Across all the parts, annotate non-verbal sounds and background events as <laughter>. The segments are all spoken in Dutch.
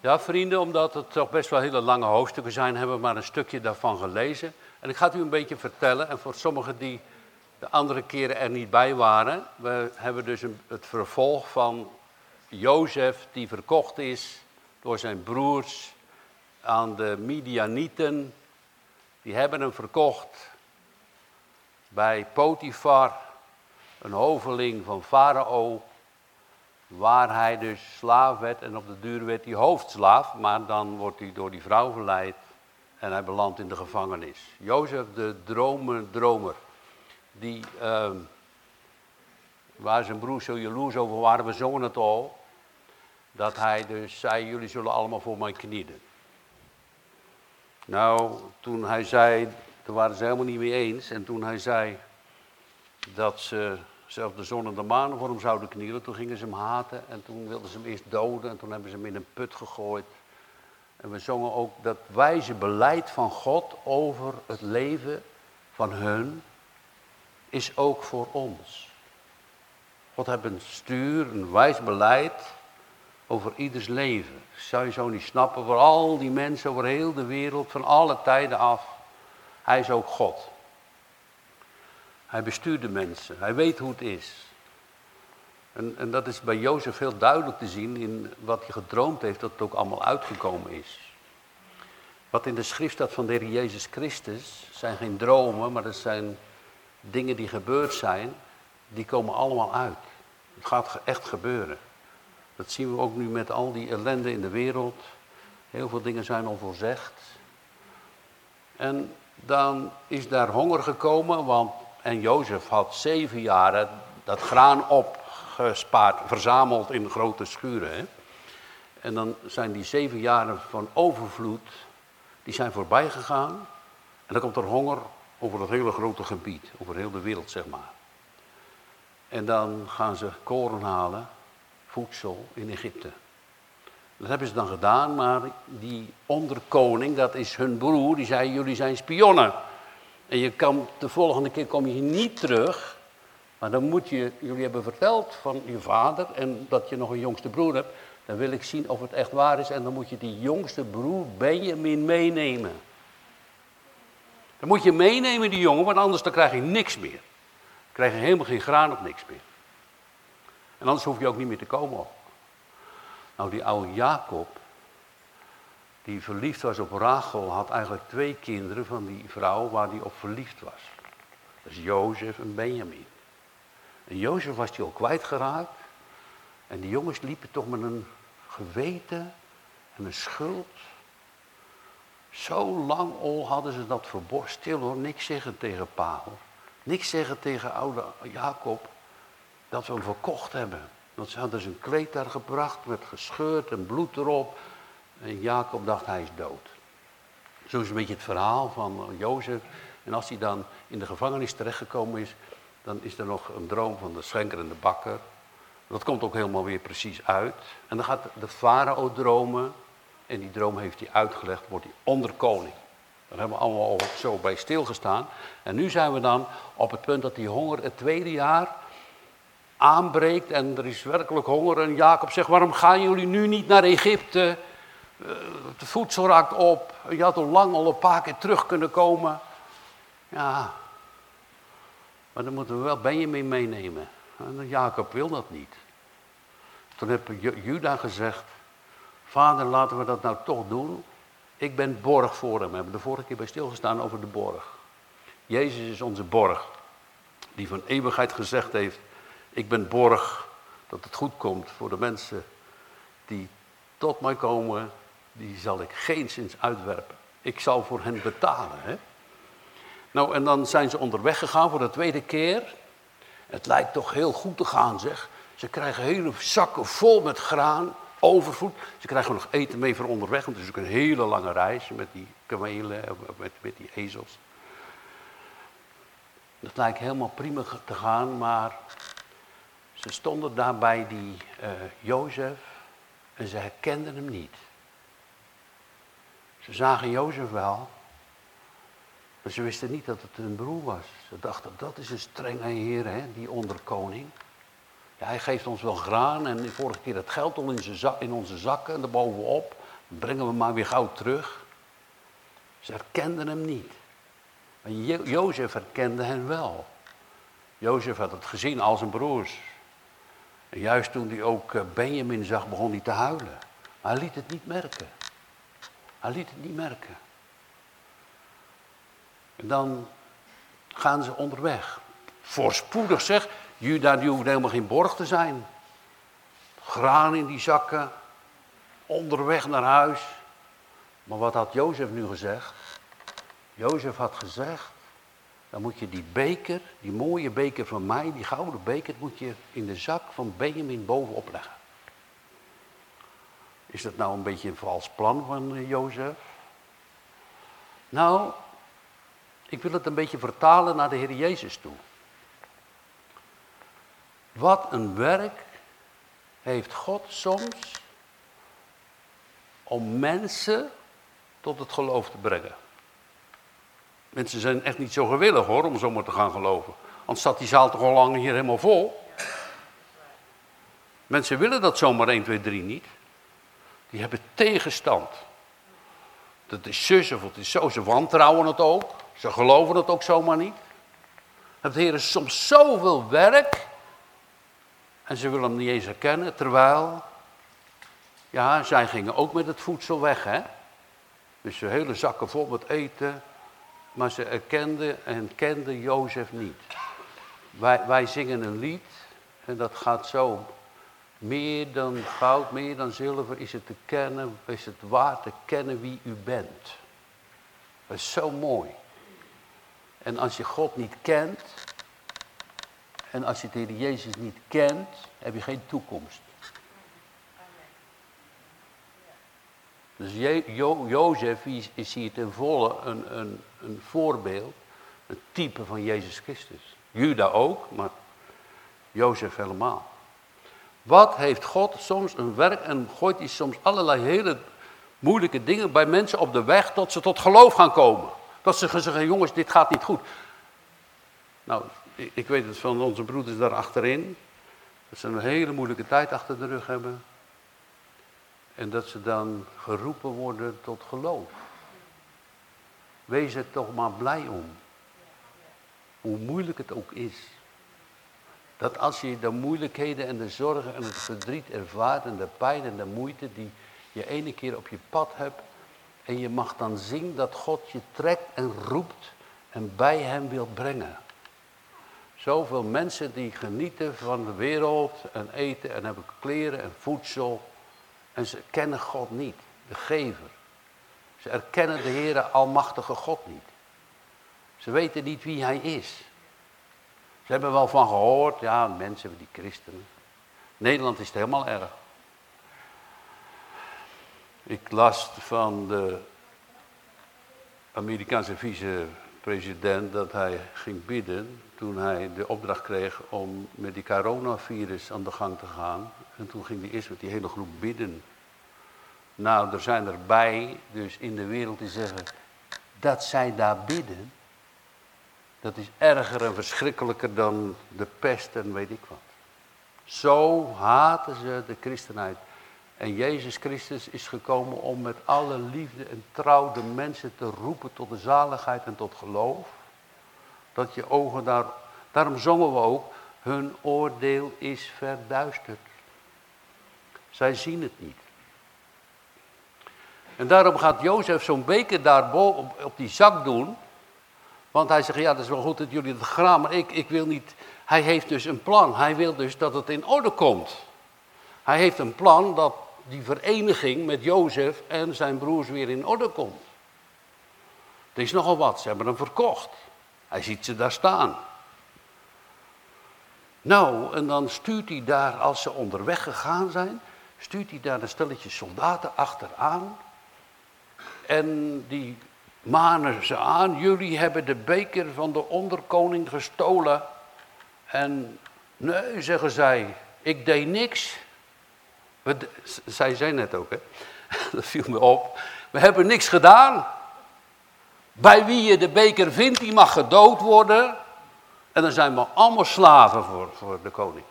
Ja, vrienden, omdat het toch best wel hele lange hoofdstukken zijn, hebben we maar een stukje daarvan gelezen. En ik ga het u een beetje vertellen. En voor sommigen die de andere keren er niet bij waren, we hebben dus het vervolg van Jozef, die verkocht is door zijn broers aan de Midianieten. Die hebben hem verkocht bij Potifar, een hoveling van Farao, waar hij dus slaaf werd en op de duur werd hij hoofdslaaf, maar dan wordt hij door die vrouw verleid en hij belandt in de gevangenis. Jozef de dromer, die, uh, waar zijn broers zo jaloers over waren, we zongen het al, dat hij dus zei, jullie zullen allemaal voor mij knielen. Nou, toen hij zei, daar waren ze helemaal niet mee eens, en toen hij zei dat ze zelfs de zon en de maan voor hem zouden knielen. Toen gingen ze hem haten en toen wilden ze hem eerst doden en toen hebben ze hem in een put gegooid. En we zongen ook dat wijze beleid van God over het leven van hun is ook voor ons. God heeft een stuur, een wijs beleid over ieders leven. Zou je zo niet snappen, voor al die mensen over heel de wereld, van alle tijden af. Hij is ook God. Hij bestuurt de mensen. Hij weet hoe het is. En, en dat is bij Jozef heel duidelijk te zien in wat hij gedroomd heeft, dat het ook allemaal uitgekomen is. Wat in de schrift staat van de Heer Jezus Christus zijn geen dromen, maar dat zijn dingen die gebeurd zijn, die komen allemaal uit. Het gaat echt gebeuren. Dat zien we ook nu met al die ellende in de wereld. Heel veel dingen zijn al voorzegd. En dan is daar honger gekomen, want en Jozef had zeven jaren dat graan opgespaard, verzameld in grote schuren. Hè? En dan zijn die zeven jaren van overvloed, die zijn voorbij gegaan. En dan komt er honger over het hele grote gebied, over heel de wereld zeg maar. En dan gaan ze koren halen, voedsel in Egypte. Dat hebben ze dan gedaan, maar die onderkoning, dat is hun broer, die zei, jullie zijn spionnen. En je kan, de volgende keer kom je niet terug. Maar dan moet je, jullie hebben verteld van je vader en dat je nog een jongste broer hebt. Dan wil ik zien of het echt waar is. En dan moet je die jongste broer Benjamin meenemen. Dan moet je meenemen die jongen, want anders dan krijg je niks meer. Dan krijg je helemaal geen graan of niks meer. En anders hoef je ook niet meer te komen. Nou, die oude Jacob, die verliefd was op Rachel, had eigenlijk twee kinderen van die vrouw waar hij op verliefd was. Dat is Jozef en Benjamin. En Jozef was hij al kwijtgeraakt. En die jongens liepen toch met een geweten en een schuld. Zo lang al hadden ze dat verborgen. Stil hoor, niks zeggen tegen pa. Niks zeggen tegen oude Jacob dat we hem verkocht hebben. Want ze hadden zijn kleed daar gebracht met gescheurd en bloed erop. En Jacob dacht hij is dood. Zo is een beetje het verhaal van Jozef. En als hij dan in de gevangenis terechtgekomen is, dan is er nog een droom van de schenker en de bakker. Dat komt ook helemaal weer precies uit. En dan gaat de farao dromen. En die droom heeft hij uitgelegd, wordt hij onderkoning. Daar hebben we allemaal al zo bij stilgestaan. En nu zijn we dan op het punt dat die honger het tweede jaar aanbreekt. En er is werkelijk honger. En Jacob zegt, waarom gaan jullie nu niet naar Egypte? Eh, voedsel raakt op. Je had al lang al een paar keer terug kunnen komen. Ja, maar dan moeten we wel Benjamin meenemen. En Jacob wil dat niet. Toen heb Juda gezegd, vader laten we dat nou toch doen. Ik ben borg voor hem. We hebben de vorige keer bij stilgestaan over de borg. Jezus is onze borg. Die van eeuwigheid gezegd heeft, ik ben borg dat het goed komt voor de mensen die tot mij komen die zal ik geen zins uitwerpen. Ik zal voor hen betalen. Hè? Nou, en dan zijn ze onderweg gegaan voor de tweede keer. Het lijkt toch heel goed te gaan, zeg. Ze krijgen hele zakken vol met graan, overvoed. Ze krijgen nog eten mee voor onderweg, want het is ook een hele lange reis met die kamelen, met, met die ezels. Dat lijkt helemaal prima te gaan, maar ze stonden daar bij die uh, Jozef en ze herkenden hem niet. Ze zagen Jozef wel, maar ze wisten niet dat het hun broer was. Ze dachten, dat is een strenge heer, hè, die onderkoning. Ja, hij geeft ons wel graan en de vorige keer het geld al in, in onze zakken en erbovenop. Brengen we maar weer gauw terug. Ze herkenden hem niet. Maar jo Jozef herkende hen wel. Jozef had het gezien als zijn broers. En juist toen hij ook eh, Benjamin zag, begon hij te huilen. Maar hij liet het niet merken. Hij liet het niet merken. En dan gaan ze onderweg. Voorspoedig zeg, Juda die hoeft helemaal geen borg te zijn. Graan in die zakken, onderweg naar huis. Maar wat had Jozef nu gezegd? Jozef had gezegd, dan moet je die beker, die mooie beker van mij, die gouden beker, moet je in de zak van Benjamin bovenop leggen. Is dat nou een beetje een vals plan van eh, Jozef? Nou, ik wil het een beetje vertalen naar de Heer Jezus toe. Wat een werk heeft God soms om mensen tot het geloof te brengen. Mensen zijn echt niet zo gewillig hoor, om zomaar te gaan geloven. Anders staat die zaal toch al lang hier helemaal vol. Mensen willen dat zomaar 1, 2, 3 niet. Die hebben tegenstand. Dat is zus of het is zo. Ze wantrouwen het ook. Ze geloven het ook zomaar niet. Het Heer is soms zoveel werk. En ze willen hem niet eens herkennen. Terwijl, ja, zij gingen ook met het voedsel weg, hè. Dus ze hele zakken vol met eten. Maar ze erkenden en kenden Jozef niet. Wij, wij zingen een lied. En dat gaat zo. Meer dan goud, meer dan zilver is het te kennen, is het waard te kennen wie u bent. Dat is zo mooi. En als je God niet kent, en als je tegen Jezus niet kent, heb je geen toekomst. Dus jo Jozef is hier ten volle een, een, een voorbeeld, een type van Jezus Christus. Juda ook, maar Jozef helemaal. Wat heeft God soms een werk en gooit hij soms allerlei hele moeilijke dingen bij mensen op de weg tot ze tot geloof gaan komen. Dat ze zeggen, jongens, dit gaat niet goed. Nou, ik weet het van onze broeders daar achterin. Dat ze een hele moeilijke tijd achter de rug hebben. En dat ze dan geroepen worden tot geloof. Wees er toch maar blij om. Hoe moeilijk het ook is. Dat als je de moeilijkheden en de zorgen en het verdriet ervaart en de pijn en de moeite die je ene keer op je pad hebt. En je mag dan zien dat God je trekt en roept en bij hem wil brengen. Zoveel mensen die genieten van de wereld en eten en hebben kleren en voedsel. En ze kennen God niet, de gever. Ze erkennen de Heere Almachtige God niet. Ze weten niet wie Hij is. Ze hebben wel van gehoord, ja, mensen, die christenen. Nederland is het helemaal erg. Ik las van de Amerikaanse vicepresident dat hij ging bidden toen hij de opdracht kreeg om met die coronavirus aan de gang te gaan. En toen ging hij eerst met die hele groep bidden. Nou, er zijn erbij, dus in de wereld die zeggen, dat zij daar bidden, dat is erger en verschrikkelijker dan de pest en weet ik wat. Zo haten ze de christenheid. En Jezus Christus is gekomen om met alle liefde en trouw de mensen te roepen tot de zaligheid en tot geloof. Dat je ogen daar, daarom zongen we ook, hun oordeel is verduisterd. Zij zien het niet. En daarom gaat Jozef zo'n beker daar op, op die zak doen. Want hij zegt, ja, dat is wel goed dat jullie het graan, maar ik, ik wil niet... Hij heeft dus een plan. Hij wil dus dat het in orde komt. Hij heeft een plan dat die vereniging met Jozef en zijn broers weer in orde komt. Er is nogal wat, ze hebben hem verkocht. Hij ziet ze daar staan. Nou, en dan stuurt hij daar, als ze onderweg gegaan zijn, stuurt hij daar een stelletje soldaten achteraan. En die manen ze aan, jullie hebben de beker van de onderkoning gestolen. En nee, zeggen zij, ik deed niks. We, zij zei net ook, hè? <laughs> dat viel me op. We hebben niks gedaan. Bij wie je de beker vindt, die mag gedood worden. En dan zijn we allemaal slaven voor, voor de koning.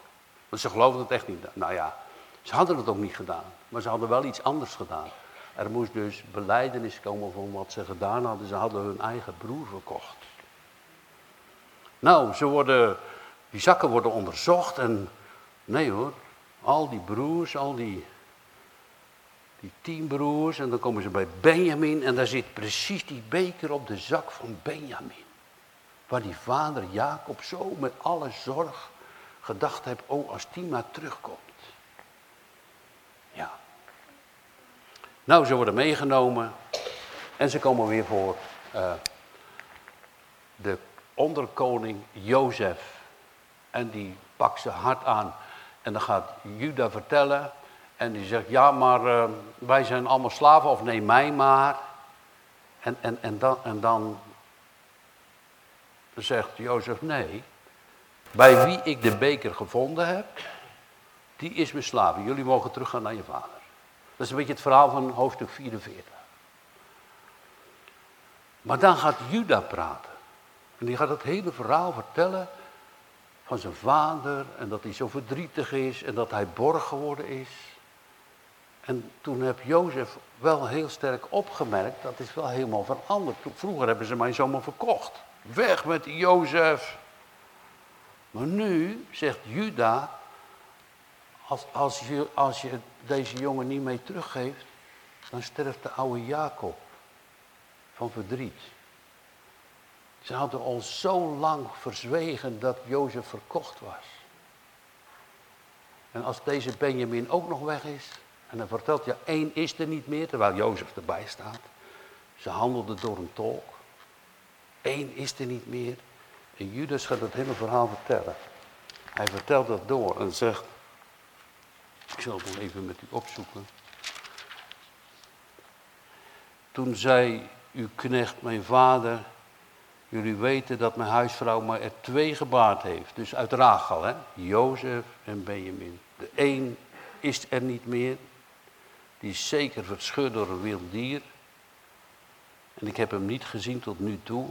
Want ze geloofden het echt niet. Nou ja, ze hadden het ook niet gedaan. Maar ze hadden wel iets anders gedaan. Er moest dus beleidenis komen van wat ze gedaan hadden. Ze hadden hun eigen broer verkocht. Nou, ze worden, die zakken worden onderzocht en nee hoor, al die broers, al die, die tien broers en dan komen ze bij Benjamin en daar zit precies die beker op de zak van Benjamin. Waar die vader Jacob zo met alle zorg gedacht heeft, oh als die maar terugkomt. Ja. Nou, ze worden meegenomen en ze komen weer voor uh, de onderkoning Jozef. En die pakt ze hard aan. En dan gaat Juda vertellen. En die zegt, ja, maar uh, wij zijn allemaal slaven, of neem mij maar. En, en, en, dan, en dan zegt Jozef, nee. Bij wie ik de beker gevonden heb, die is mijn slaaf. Jullie mogen teruggaan naar je vader. Dat is een beetje het verhaal van hoofdstuk 44. Maar dan gaat Juda praten. En die gaat het hele verhaal vertellen van zijn vader en dat hij zo verdrietig is en dat hij borg geworden is. En toen heb Jozef wel heel sterk opgemerkt, dat is wel helemaal veranderd. Vroeger hebben ze mij zomaar verkocht. Weg met Jozef. Maar nu zegt Juda, als, als, je, je deze jongen niet mee teruggeeft, dan sterft de oude Jacob van verdriet. Ze hadden al zo lang verzwegen dat Jozef verkocht was. En als deze Benjamin ook nog weg is, en dan vertelt ja, één is er niet meer, terwijl Jozef erbij staat. Ze handelden door een tolk. Eén is er niet meer. En Judas gaat het hele verhaal vertellen. Hij vertelt dat door en zegt, zal het even met u opzoeken. Toen zei uw knecht, mijn vader, jullie weten dat mijn huisvrouw maar er twee gebaard heeft. Dus uit Rachel, hè? Jozef en Benjamin. De een is er niet meer. Die is zeker verscheurd door een wild dier. En ik heb hem niet gezien tot nu toe.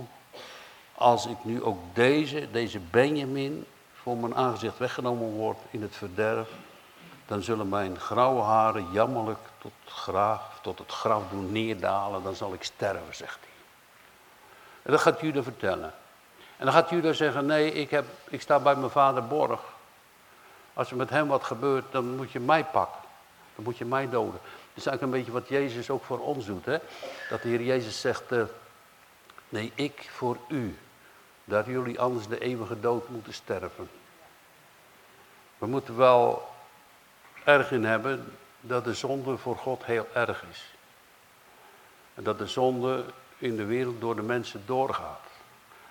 Als ik nu ook deze, deze Benjamin, voor mijn aangezicht weggenomen wordt in het verderf, dan zullen mijn grauwe haren jammerlijk tot, graf, tot het graf doen neerdalen, dan zal ik sterven, zegt hij. En dat gaat Juda vertellen. En dan gaat Juda zeggen, nee, ik, heb, ik sta bij mijn vader borg. Als er met hem wat gebeurt, dan moet je mij pakken. Dan moet je mij doden. Dat is eigenlijk een beetje wat Jezus ook voor ons doet. Hè? Dat de Heer Jezus zegt, uh, nee, ik voor u. Dat jullie anders de eeuwige dood moeten sterven. We moeten wel erg in hebben dat de zonde voor God heel erg is. En dat de zonde in de wereld door de mensen doorgaat.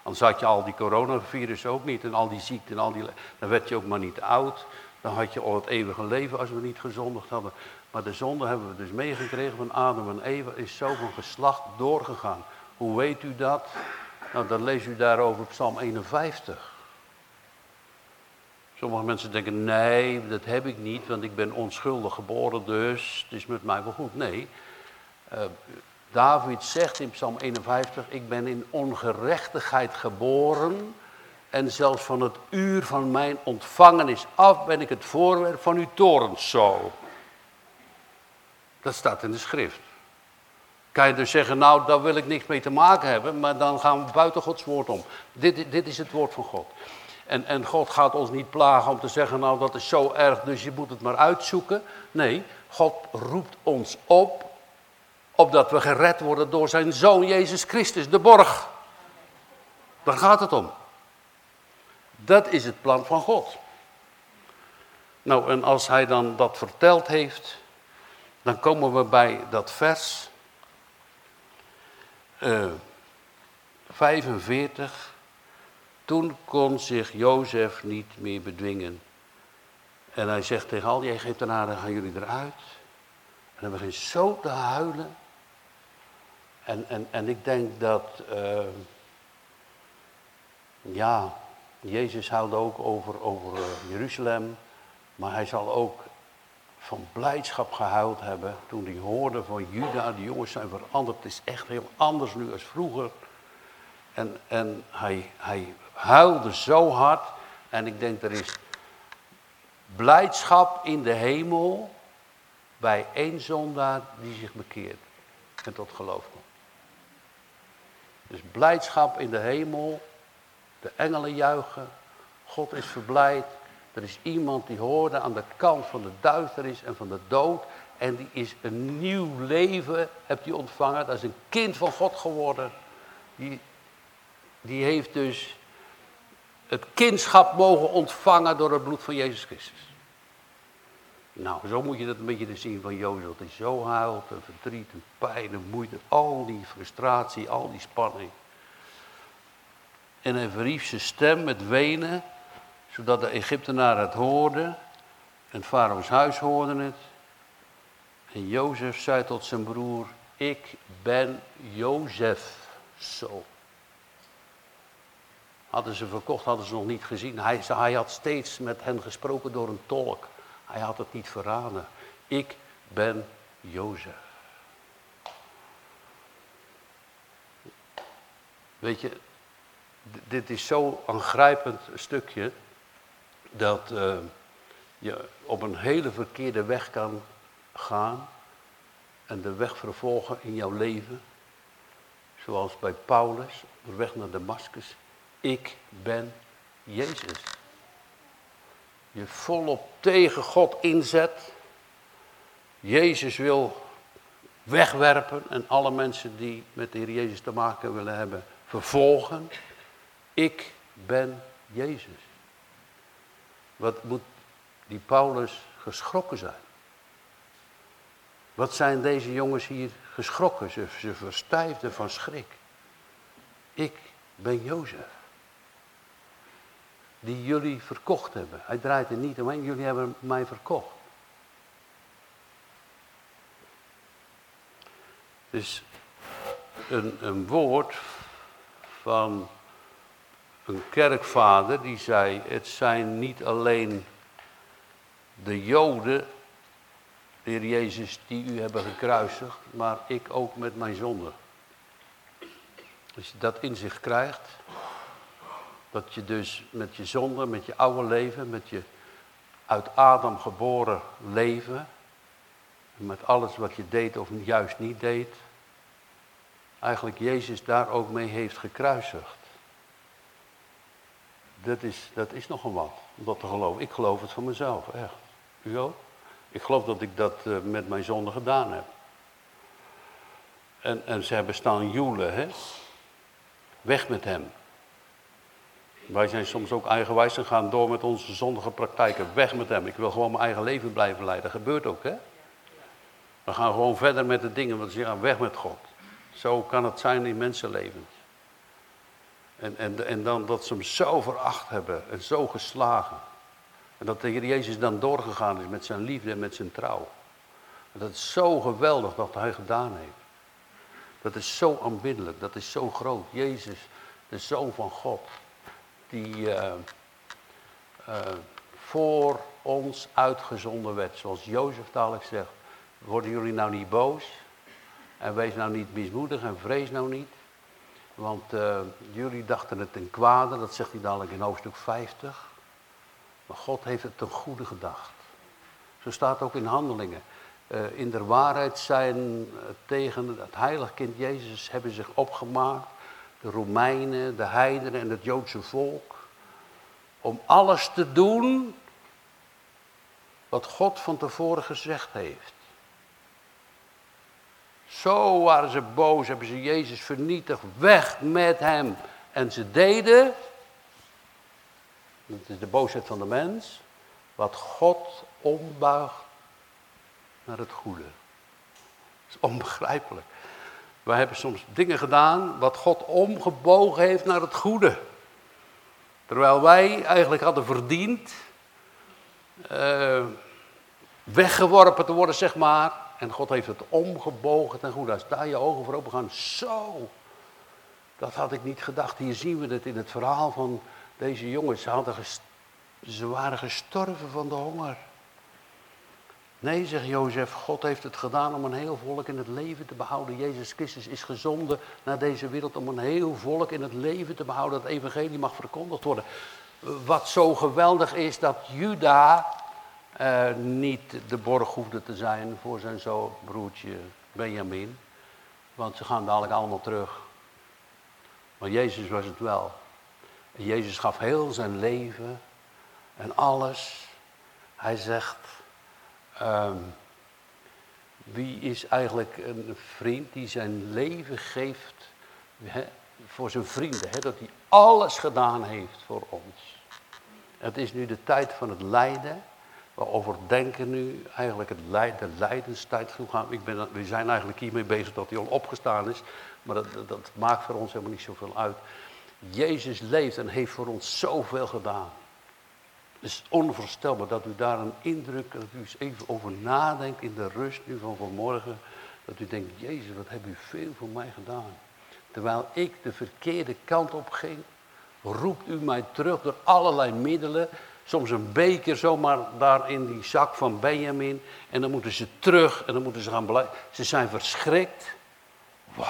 Anders had je al die coronavirus ook niet en al die ziekten en al die... Dan werd je ook maar niet oud. Dan had je al het eeuwige leven als we niet gezondigd hadden. Maar de zonde hebben we dus meegekregen van Adam en Eva is zo van geslacht doorgegaan. Hoe weet u dat? Nou, dan lees u daarover Psalm 51. Sommige mensen denken, nee, dat heb ik niet, want ik ben onschuldig geboren, dus het is met mij wel goed. Nee, uh, David zegt in Psalm 51, ik ben in ongerechtigheid geboren en zelfs van het uur van mijn ontvangenis af ben ik het voorwerp van uw torens zo. Dat staat in de schrift. Kan je dus zeggen, nou daar wil ik niks mee te maken hebben, maar dan gaan we buiten Gods woord om. Dit, dit is het woord van God. En, en God gaat ons niet plagen om te zeggen, nou dat is zo erg, dus je moet het maar uitzoeken. Nee, God roept ons op, opdat we gered worden door zijn Zoon Jezus Christus, de borg. Daar gaat het om. Dat is het plan van God. Nou, en als hij dan dat verteld heeft, dan komen we bij dat vers uh, eh, 45. Toen kon zich Jozef niet meer bedwingen. En hij zegt tegen al die Egyptenaren, gaan jullie eruit. En dan begint zo te huilen. En, en, en ik denk dat, uh, ja, Jezus houdt ook over, over uh, Jeruzalem. Maar hij zal ook van blijdschap gehuild hebben toen hij hoorde van Juda, die jongens zijn veranderd. Het is echt heel anders nu als vroeger. En, en hij, hij huilde zo hard. En ik denk er is blijdschap in de hemel bij één zondaar die zich bekeert en tot geloof komt. Dus blijdschap in de hemel, de engelen juichen, God is verblijd. Er is iemand die hoorde aan de kant van de duisternis en van de dood. En die is een nieuw leven, hebt hij ontvangen. Dat is een kind van God geworden. Die, die heeft dus het kindschap mogen ontvangen door het bloed van Jezus Christus. Nou, zo moet je dat een beetje zien van Jozef. Hij zo huilt en verdriet en pijn en moeite. Al die frustratie, al die spanning. En hij verhief zijn stem met wenen, zodat de Egyptenaren het hoorden. En Farao's huis hoorde het. En Jozef zei tot zijn broer, ik ben Jozef zo. Hadden ze verkocht, hadden ze nog niet gezien. Hij, hij had steeds met hen gesproken door een tolk. Hij had het niet verraden. Ik ben Jozef. Weet je, dit is zo aangrijpend stukje dat uh, je op een hele verkeerde weg kan gaan en de weg vervolgen in jouw leven. Zoals bij Paulus, de weg naar Damascus. Ik ben Jezus. Je volop tegen God inzet. Jezus wil wegwerpen en alle mensen die met de Heer Jezus te maken willen hebben, vervolgen. Ik ben Jezus. Wat moet die Paulus geschrokken zijn? Wat zijn deze jongens hier geschrokken? Ze, ze verstijfden van schrik. Ik ben Jozef. Die jullie verkocht hebben. Hij draait er niet omheen, jullie hebben mij verkocht. Dus een, een woord van een kerkvader die zei, het zijn niet alleen de Joden, de Heer Jezus, die u hebben gekruisigd, maar ik ook met mijn zonde. Als je dat in zich krijgt, dat je dus met je zonde, met je oude leven, met je uit Adam geboren leven, met alles wat je deed of juist niet deed, eigenlijk Jezus daar ook mee heeft gekruisigd. Dat is, dat is nogal wat, om dat te geloven. Ik geloof het van mezelf, echt. U? Ik geloof dat ik dat uh, met mijn zonde gedaan heb. En, en ze hebben staan joelen, hè. Weg met hem. Wij zijn soms ook eigenwijs en gaan door met onze zondige praktijken. Weg met hem. Ik wil gewoon mijn eigen leven blijven leiden. Dat gebeurt ook, hè. We gaan gewoon verder met de dingen, want ze gaan weg met God. Zo kan het zijn in mensenlevens. En, en, en dan dat ze hem zo veracht hebben en zo geslagen. En dat de Jezus dan doorgegaan is met zijn liefde en met zijn trouw. Dat is zo geweldig wat hij gedaan heeft. Dat is zo aanbiddelijk, dat is zo groot. Jezus, de Zoon van God, die uh, uh, voor ons uitgezonden werd. Zoals Jozef dadelijk zegt, worden jullie nou niet boos? En wees nou niet mismoedig en vrees nou niet. Want uh, jullie dachten het ten kwade, dat zegt hij dadelijk in hoofdstuk 50. Maar God heeft het ten goede gedacht. Zo staat ook in handelingen. Uh, in der waarheid zijn tegen het heilig kind Jezus hebben zich opgemaakt. De Romeinen, de heidenen en het Joodse volk. Om alles te doen wat God van tevoren gezegd heeft. Zo waren ze boos, hebben ze Jezus vernietigd, weg met hem. En ze deden, het is de boosheid van de mens, wat God ombuigt naar het goede. Dat is onbegrijpelijk. Wij hebben soms dingen gedaan wat God omgebogen heeft naar het goede. Terwijl wij eigenlijk hadden verdiend uh, weggeworpen te worden, zeg maar, en God heeft het omgebogen ten goede. Als daar je ogen voor open gaan, zo. Dat had ik niet gedacht. Hier zien we het in het verhaal van deze jongens. Ze, hadden ze waren gestorven van de honger. Nee, zegt Jozef, God heeft het gedaan om een heel volk in het leven te behouden. Jezus Christus is gezonden naar deze wereld om een heel volk in het leven te behouden. Dat evangelie mag verkondigd worden. Wat zo geweldig is dat Juda uh, niet de borg hoefde te zijn voor zijn zo broertje Benjamin. Want ze gaan dadelijk allemaal terug. Maar Jezus was het wel. Jezus gaf heel zijn leven en alles. Hij zegt, ehm, wie is eigenlijk een vriend die zijn leven geeft voor zijn vrienden? dat hij alles gedaan heeft voor ons. Het is nu de tijd van het lijden. We overdenken nu eigenlijk het lijden, de lijdenstijd. Ik ben, we zijn eigenlijk hiermee bezig dat hij al opgestaan is. Maar dat, dat, maakt voor ons helemaal niet zoveel uit. Jezus leeft en heeft voor ons zoveel gedaan. Is onvoorstelbaar dat u daar een indruk, dat u eens even over nadenkt in de rust nu van vanmorgen. Dat u denkt, Jezus, wat hebt u veel voor mij gedaan. Terwijl ik de verkeerde kant op ging, roept u mij terug door allerlei middelen. Soms een beker zomaar daar in die zak van Benjamin. En dan moeten ze terug en dan moeten ze gaan blijven. Ze zijn verschrikt. Wauw,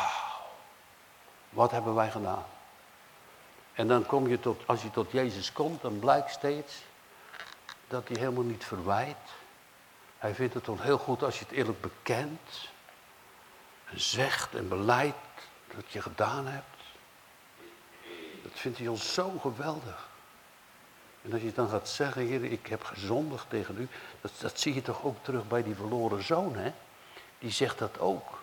wat hebben wij gedaan? En dan kom je tot, als je tot Jezus komt, dan blijkt steeds dat hij helemaal niet verwijt. Hij vindt het dan heel goed als je het eerlijk bekent. En zegt en beleidt dat je gedaan hebt. Dat vindt hij ons zo geweldig. En als je dan gaat zeggen, Heer, ik heb gezondigd tegen u. Dat, dat zie je toch ook terug bij die verloren zoon, hè? Die zegt dat ook.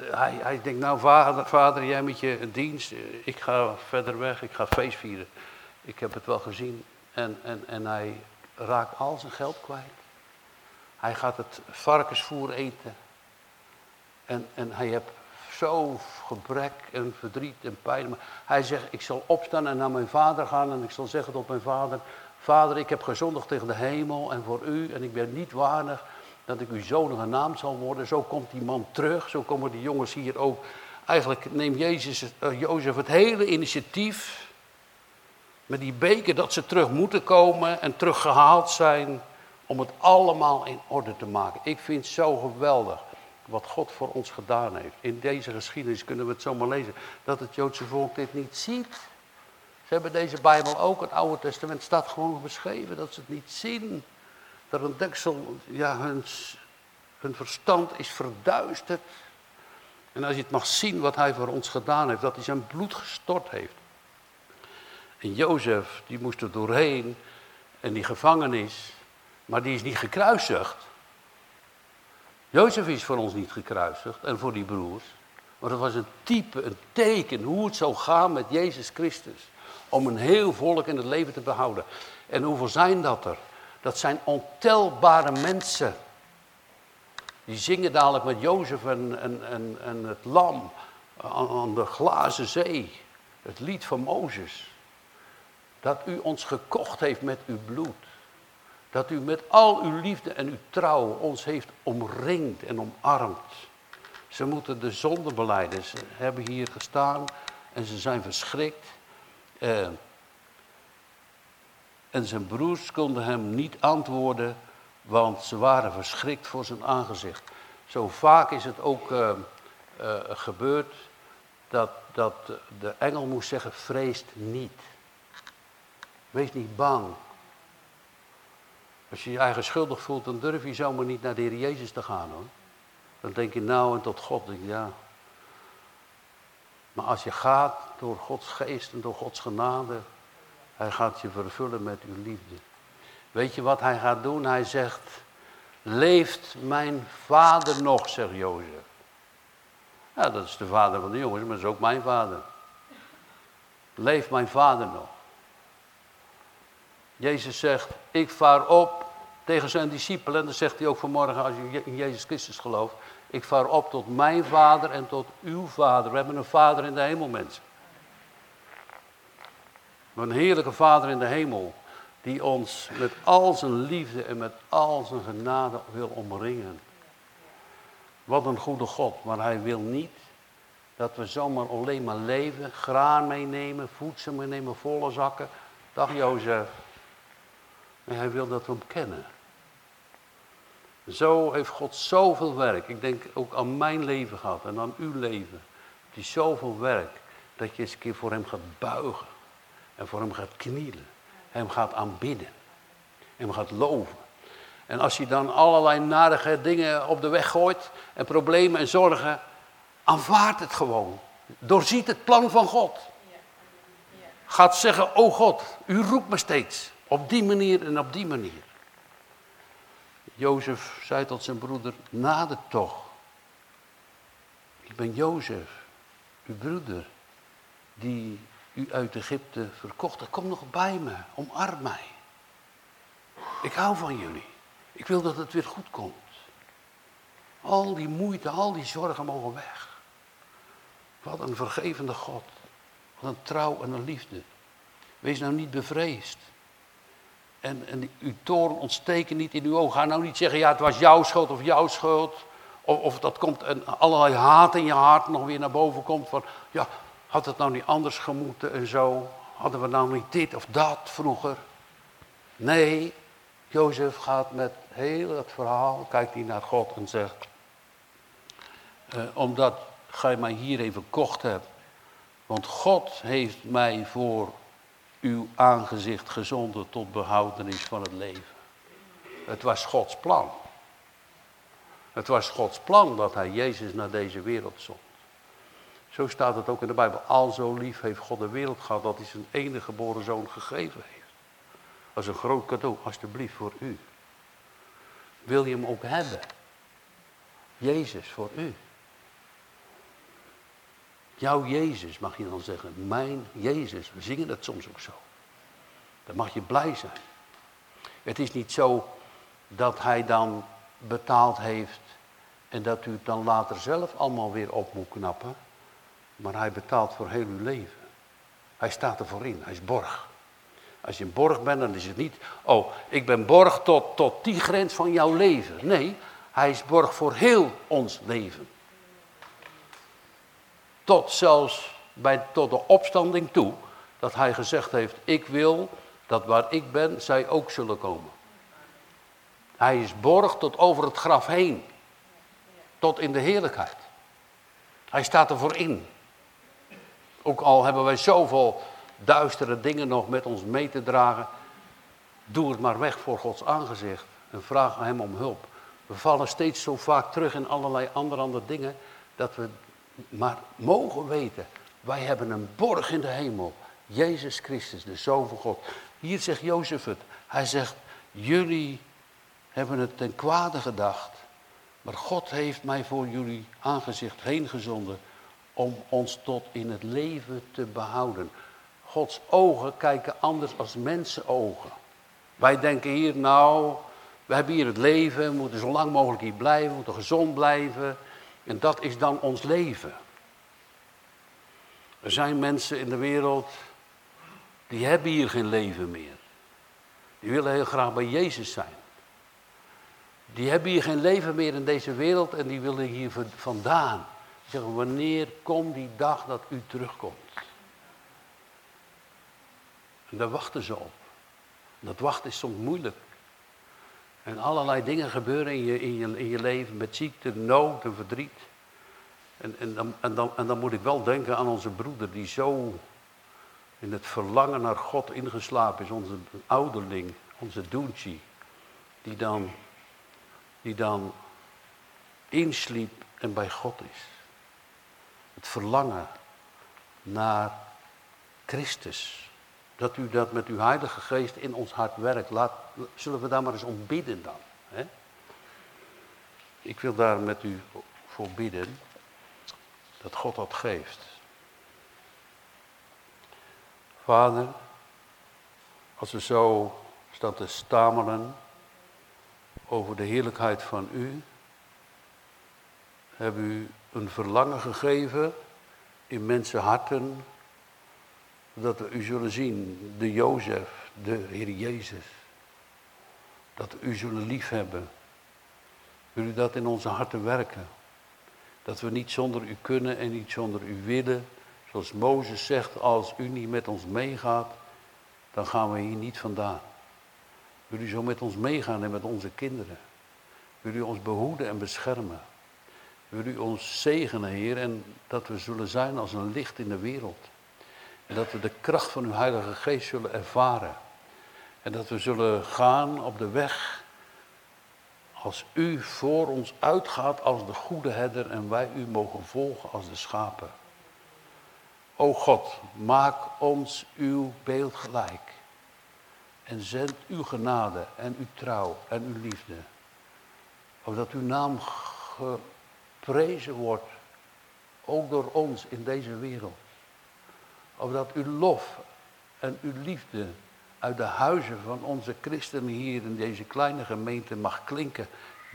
Hij, hij denkt, nou vader, vader, jij met je dienst, ik ga verder weg, ik ga feest vieren. Ik heb het wel gezien. En, en, en hij raakt al zijn geld kwijt. Hij gaat het varkensvoer eten. En, en hij heeft zo gebrek en verdriet en pijn. Maar hij zegt, ik zal opstaan en naar mijn vader gaan en ik zal zeggen tot mijn vader, vader, ik heb gezondigd tegen de hemel en voor u en ik ben niet waardig dat ik uw zoon genaamd zal worden. Zo komt die man terug, zo komen die jongens hier ook. Eigenlijk neemt Jezus, uh, Jozef het hele initiatief met die beker dat ze terug moeten komen en teruggehaald zijn om het allemaal in orde te maken. Ik vind het zo geweldig wat God voor ons gedaan heeft. In deze geschiedenis kunnen we het zomaar lezen. Dat het Joodse volk dit niet ziet. Ze hebben deze Bijbel ook, het Oude Testament staat gewoon beschreven dat ze het niet zien. Dat een deksel, ja, hun, hun verstand is verduisterd. En als je het mag zien wat hij voor ons gedaan heeft, dat hij zijn bloed gestort heeft. En Jozef, die moest er doorheen en die gevangenis, maar die is niet gekruisigd. Jozef is voor ons niet gekruisigd en voor die broers. Maar dat was een type, een teken hoe het zou gaan met Jezus Christus. Om een heel volk in het leven te behouden. En hoeveel zijn dat er? Dat zijn ontelbare mensen. Die zingen dadelijk met Jozef en, en, en, het lam aan de glazen zee. Het lied van Mozes. Dat u ons gekocht heeft met uw bloed. Dat u met al uw liefde en uw trouw ons heeft omringd en omarmd. Ze moeten de zonde beleiden. Ze hebben hier gestaan en ze zijn verschrikt. Eh, en zijn broers konden hem niet antwoorden, want ze waren verschrikt voor zijn aangezicht. Zo vaak is het ook uh, uh, gebeurd dat, dat de engel moest zeggen, vreest niet. Wees niet bang. Als je je eigen schuldig voelt, dan durf je zomaar niet naar de Heer Jezus te gaan hoor. Dan denk je nou en tot God, denk ja. Maar als je gaat door Gods geest en door Gods genade, hij gaat je vervullen met uw liefde. Weet je wat hij gaat doen? Hij zegt, leeft mijn vader nog, zegt Jozef. Ja, dat is de vader van de jongens, maar dat is ook mijn vader. Leeft mijn vader nog? Jezus zegt, ik vaar op tegen zijn discipelen. En dat zegt hij ook vanmorgen als je in Jezus Christus gelooft. Ik vaar op tot mijn vader en tot uw vader. We hebben een vader in de hemel, mensen. Een heerlijke vader in de hemel. Die ons met al zijn liefde en met al zijn genade wil omringen. Wat een goede God. Maar hij wil niet dat we zomaar alleen maar leven. Graan meenemen, voedsel meenemen, volle zakken. Dag Jozef. En hij wil dat we hem kennen. Zo heeft God zoveel werk. Ik denk ook aan mijn leven gehad en aan uw leven. Is zoveel werk dat je eens een keer voor hem gaat buigen. En voor hem gaat knielen. Hem gaat aanbidden. En hem gaat loven. En als hij dan allerlei narige dingen op de weg gooit en problemen en zorgen, aanvaard het gewoon. Doorziet het plan van God. Gaat zeggen, oh God, u roept me steeds. Op die manier en op die manier. Jozef zei tot zijn broeder, nader toch. Ik ben Jozef, uw broeder, die u uit Egypte verkocht. Kom nog bij me, omarm mij. Ik hou van jullie. Ik wil dat het weer goed komt. Al die moeite, al die zorgen mogen weg. Wat een vergevende God. Wat een trouw en een liefde. Wees nou niet bevreesd. En, en uw toren ontsteken niet in uw ogen. Ga nou niet zeggen, ja, het was jouw schuld of jouw schuld. Of, of dat komt en allerlei haat in je hart nog weer naar boven komt. Van, ja, had het nou niet anders gemoeten en zo? Hadden we nou niet dit of dat vroeger? Nee, Jozef gaat met heel het verhaal, kijkt hij naar God en zegt, eh, omdat gij mij hier even kocht hebt, want God heeft mij voor uw aangezicht gezonden tot behoudenis van het leven. Het was Gods plan. Het was Gods plan dat hij Jezus naar deze wereld zond. Zo staat het ook in de Bijbel. Al zo lief heeft God de wereld gehad dat hij zijn enige geboren zoon gegeven heeft. Als een groot cadeau, alstublieft voor u. Wil je hem ook hebben? Jezus voor u. Jouw Jezus mag je dan zeggen. Mijn Jezus. We zingen dat soms ook zo. Dan mag je blij zijn. Het is niet zo dat hij dan betaald heeft en dat u het dan later zelf allemaal weer op moet knappen. Maar hij betaalt voor heel uw leven. Hij staat ervoor in. Hij is borg. Als je een borg bent, dan is het niet, oh, ik ben borg tot, tot die grens van jouw leven. Nee, hij is borg voor heel ons leven. Tot zelfs bij, tot de opstanding toe, dat hij gezegd heeft, ik wil dat waar ik ben, zij ook zullen komen. Hij is borg tot over het graf heen. Tot in de heerlijkheid. Hij staat ervoor in. Ook al hebben wij zoveel duistere dingen nog met ons mee te dragen. Doe het maar weg voor Gods aangezicht en vraag hem om hulp. We vallen steeds zo vaak terug in allerlei andere, andere dingen, dat we maar mogen weten, wij hebben een borg in de hemel. Jezus Christus, de Zoon van God. Hier zegt Jozef het. Hij zegt, jullie hebben het ten kwade gedacht, maar God heeft mij voor jullie aangezicht heen gezonden om ons tot in het leven te behouden. Gods ogen kijken anders als mensenogen. Wij denken hier, nou, we hebben hier het leven, we moeten zo lang mogelijk hier blijven, we moeten gezond blijven. En dat is dan ons leven. Er zijn mensen in de wereld, die hebben hier geen leven meer. Die willen heel graag bij Jezus zijn. Die hebben hier geen leven meer in deze wereld en die willen hier vandaan. Die zeggen, wanneer komt die dag dat u terugkomt? En daar wachten ze op. Dat wachten is soms moeilijk. En allerlei dingen gebeuren in je, in je, in je leven met ziekte, nood en verdriet. En, en, dan, en, dan, en dan moet ik wel denken aan onze broeder die zo in het verlangen naar God ingeslapen is. Onze ouderling, onze Doentje. Die dan, die dan insliep en bij God is. Het verlangen naar Christus. Dat u dat met uw Heilige Geest in ons hart werkt. Laat, zullen we daar maar eens om dan. Hè? Ik wil daar met u voor bidden. Dat God dat geeft. Vader, als we zo staan te stamelen over de heerlijkheid van u, hebben u een verlangen gegeven in mensenharten dat u zullen zien, de Jozef, de Heer Jezus. Dat u zullen liefhebben. Wil u dat in onze harten werken? Dat we niet zonder u kunnen en niet zonder u willen. Zoals Mozes zegt, als u niet met ons meegaat, dan gaan we hier niet vandaan. Wil u zo met ons meegaan en met onze kinderen? Wil u ons behoeden en beschermen? Wil u ons zegenen, Heer, en dat we zullen zijn als een licht in de wereld. En dat we de kracht van uw Heilige Geest zullen ervaren. En dat we zullen gaan op de weg als u voor ons uitgaat als de goede herder en wij u mogen volgen als de schapen. O God, maak ons uw beeld gelijk. En zend uw genade en uw trouw en uw liefde. Opdat uw naam geprezen wordt, ook door ons in deze wereld. Opdat uw lof en uw liefde uit de huizen van onze christenen hier in deze kleine gemeente mag klinken.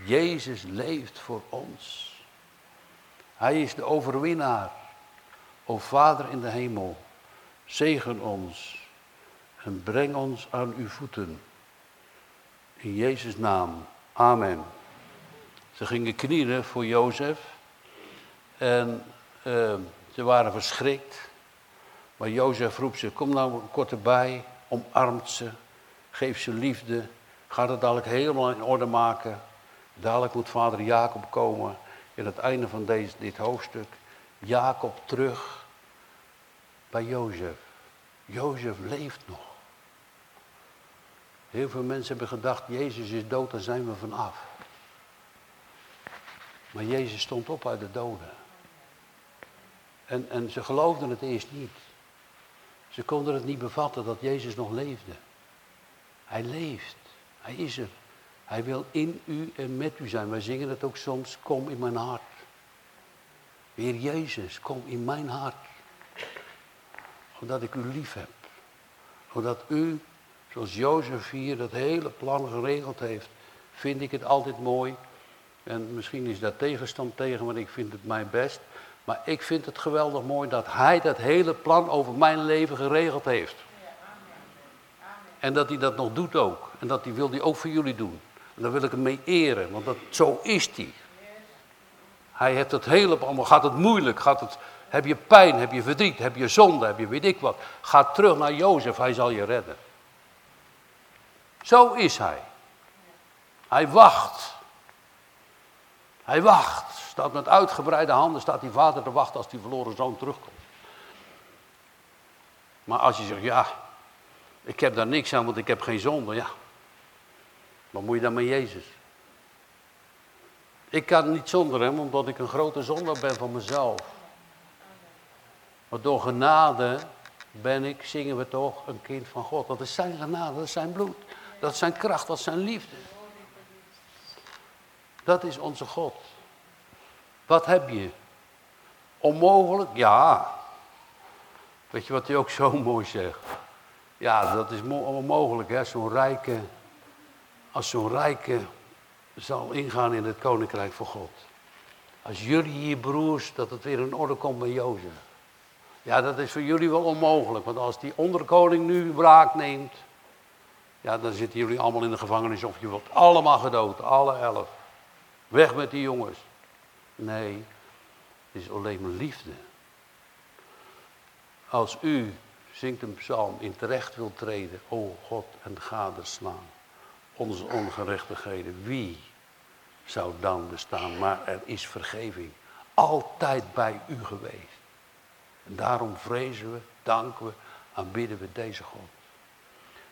Jezus leeft voor ons. Hij is de overwinnaar. O Vader in de hemel, zegen ons en breng ons aan uw voeten. In Jezus' naam. Amen. Ze gingen knielen voor Jozef en uh, ze waren verschrikt. Maar Jozef roept ze, kom nou kort erbij, omarmt ze, geeft ze liefde, gaat het dadelijk helemaal in orde maken. Dadelijk moet vader Jacob komen in het einde van deze, dit hoofdstuk. Jacob terug bij Jozef. Jozef leeft nog. Heel veel mensen hebben gedacht, Jezus is dood, daar zijn we vanaf. Maar Jezus stond op uit de doden. En, en ze geloofden het eerst niet. Ze konden het niet bevatten dat Jezus nog leefde. Hij leeft. Hij is er. Hij wil in u en met u zijn. Wij zingen het ook soms, kom in mijn hart. Heer Jezus, kom in mijn hart. Omdat ik u lief heb. Omdat u, zoals Jozef hier dat hele plan geregeld heeft, vind ik het altijd mooi. En misschien is daar tegenstand tegen, maar ik vind het mijn best. Maar ik vind het geweldig mooi dat hij dat hele plan over mijn leven geregeld heeft. En dat hij dat nog doet ook. En dat hij wil die ook voor jullie doen. En daar wil ik hem mee eren, want dat, zo is hij. Hij heeft het hele plan. Gaat het moeilijk? Gaat het, heb je pijn? Heb je verdriet? Heb je zonde? Heb je weet ik wat? Ga terug naar Jozef, hij zal je redden. Zo is hij. Hij wacht. Hij wacht. Staat met uitgebreide handen, staat die vader te wachten als die verloren zoon terugkomt. Maar als je zegt, ja, ik heb daar niks aan, want ik heb geen zonde, ja. Wat moet je dan met Jezus? Ik kan niet zonder hem, omdat ik een grote zonde ben van mezelf. Maar door genade ben ik, zingen we toch, een kind van God. Dat is zijn genade, dat is zijn bloed. Dat is zijn kracht, dat is zijn liefde. Dat is onze God. Wat heb je? Onmogelijk? Ja. Weet je wat hij ook zo <laughs> mooi zegt? Ja, dat is onmogelijk, hè? Zo'n rijke, als zo'n rijke zal ingaan in het koninkrijk van God. Als jullie hier broers, dat het weer in orde komt bij Jozef. Ja, dat is voor jullie wel onmogelijk, want als die onderkoning nu wraak neemt, ja, dan zitten jullie allemaal in de gevangenis of je wordt allemaal gedood, alle elf. Weg met die jongens. Nee, het is alleen maar liefde. Als u, zingt een psalm, in terecht wilt treden, o God, en slaan, onze ongerechtigheden, wie zou dan bestaan? Maar er is vergeving, altijd bij u geweest. En daarom vrezen we, danken we, aanbidden we deze God.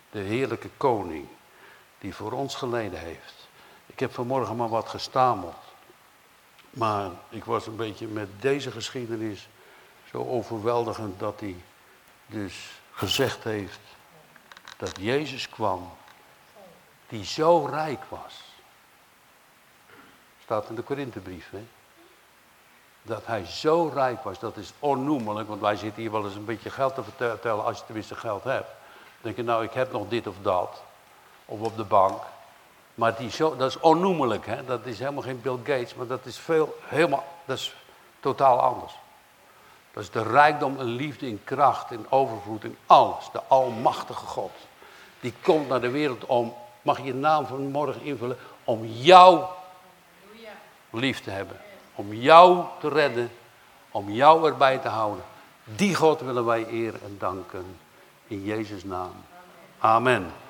De heerlijke koning, die voor ons geleden heeft. Ik heb vanmorgen maar wat gestameld. Maar ik was een beetje met deze geschiedenis zo overweldigend dat hij dus gezegd heeft dat Jezus kwam die zo rijk was. Staat in de Korinthebrief, hè? Dat hij zo rijk was, dat is onnoemelijk, want wij zitten hier wel eens een beetje geld te vertellen als je tenminste geld hebt. Dan denk je, nou ik heb nog dit of dat, of op de bank. Maar die zo, dat is onnoemelijk, hè? dat is helemaal geen Bill Gates, maar dat is veel, helemaal, dat is totaal anders. Dat is de rijkdom en liefde in kracht, in overvloed, in alles. De almachtige God. Die komt naar de wereld om, mag je je naam vanmorgen invullen, om jou lief te hebben. Om jou te redden, om jou erbij te houden. Die God willen wij eren en danken. In Jezus' naam. Amen.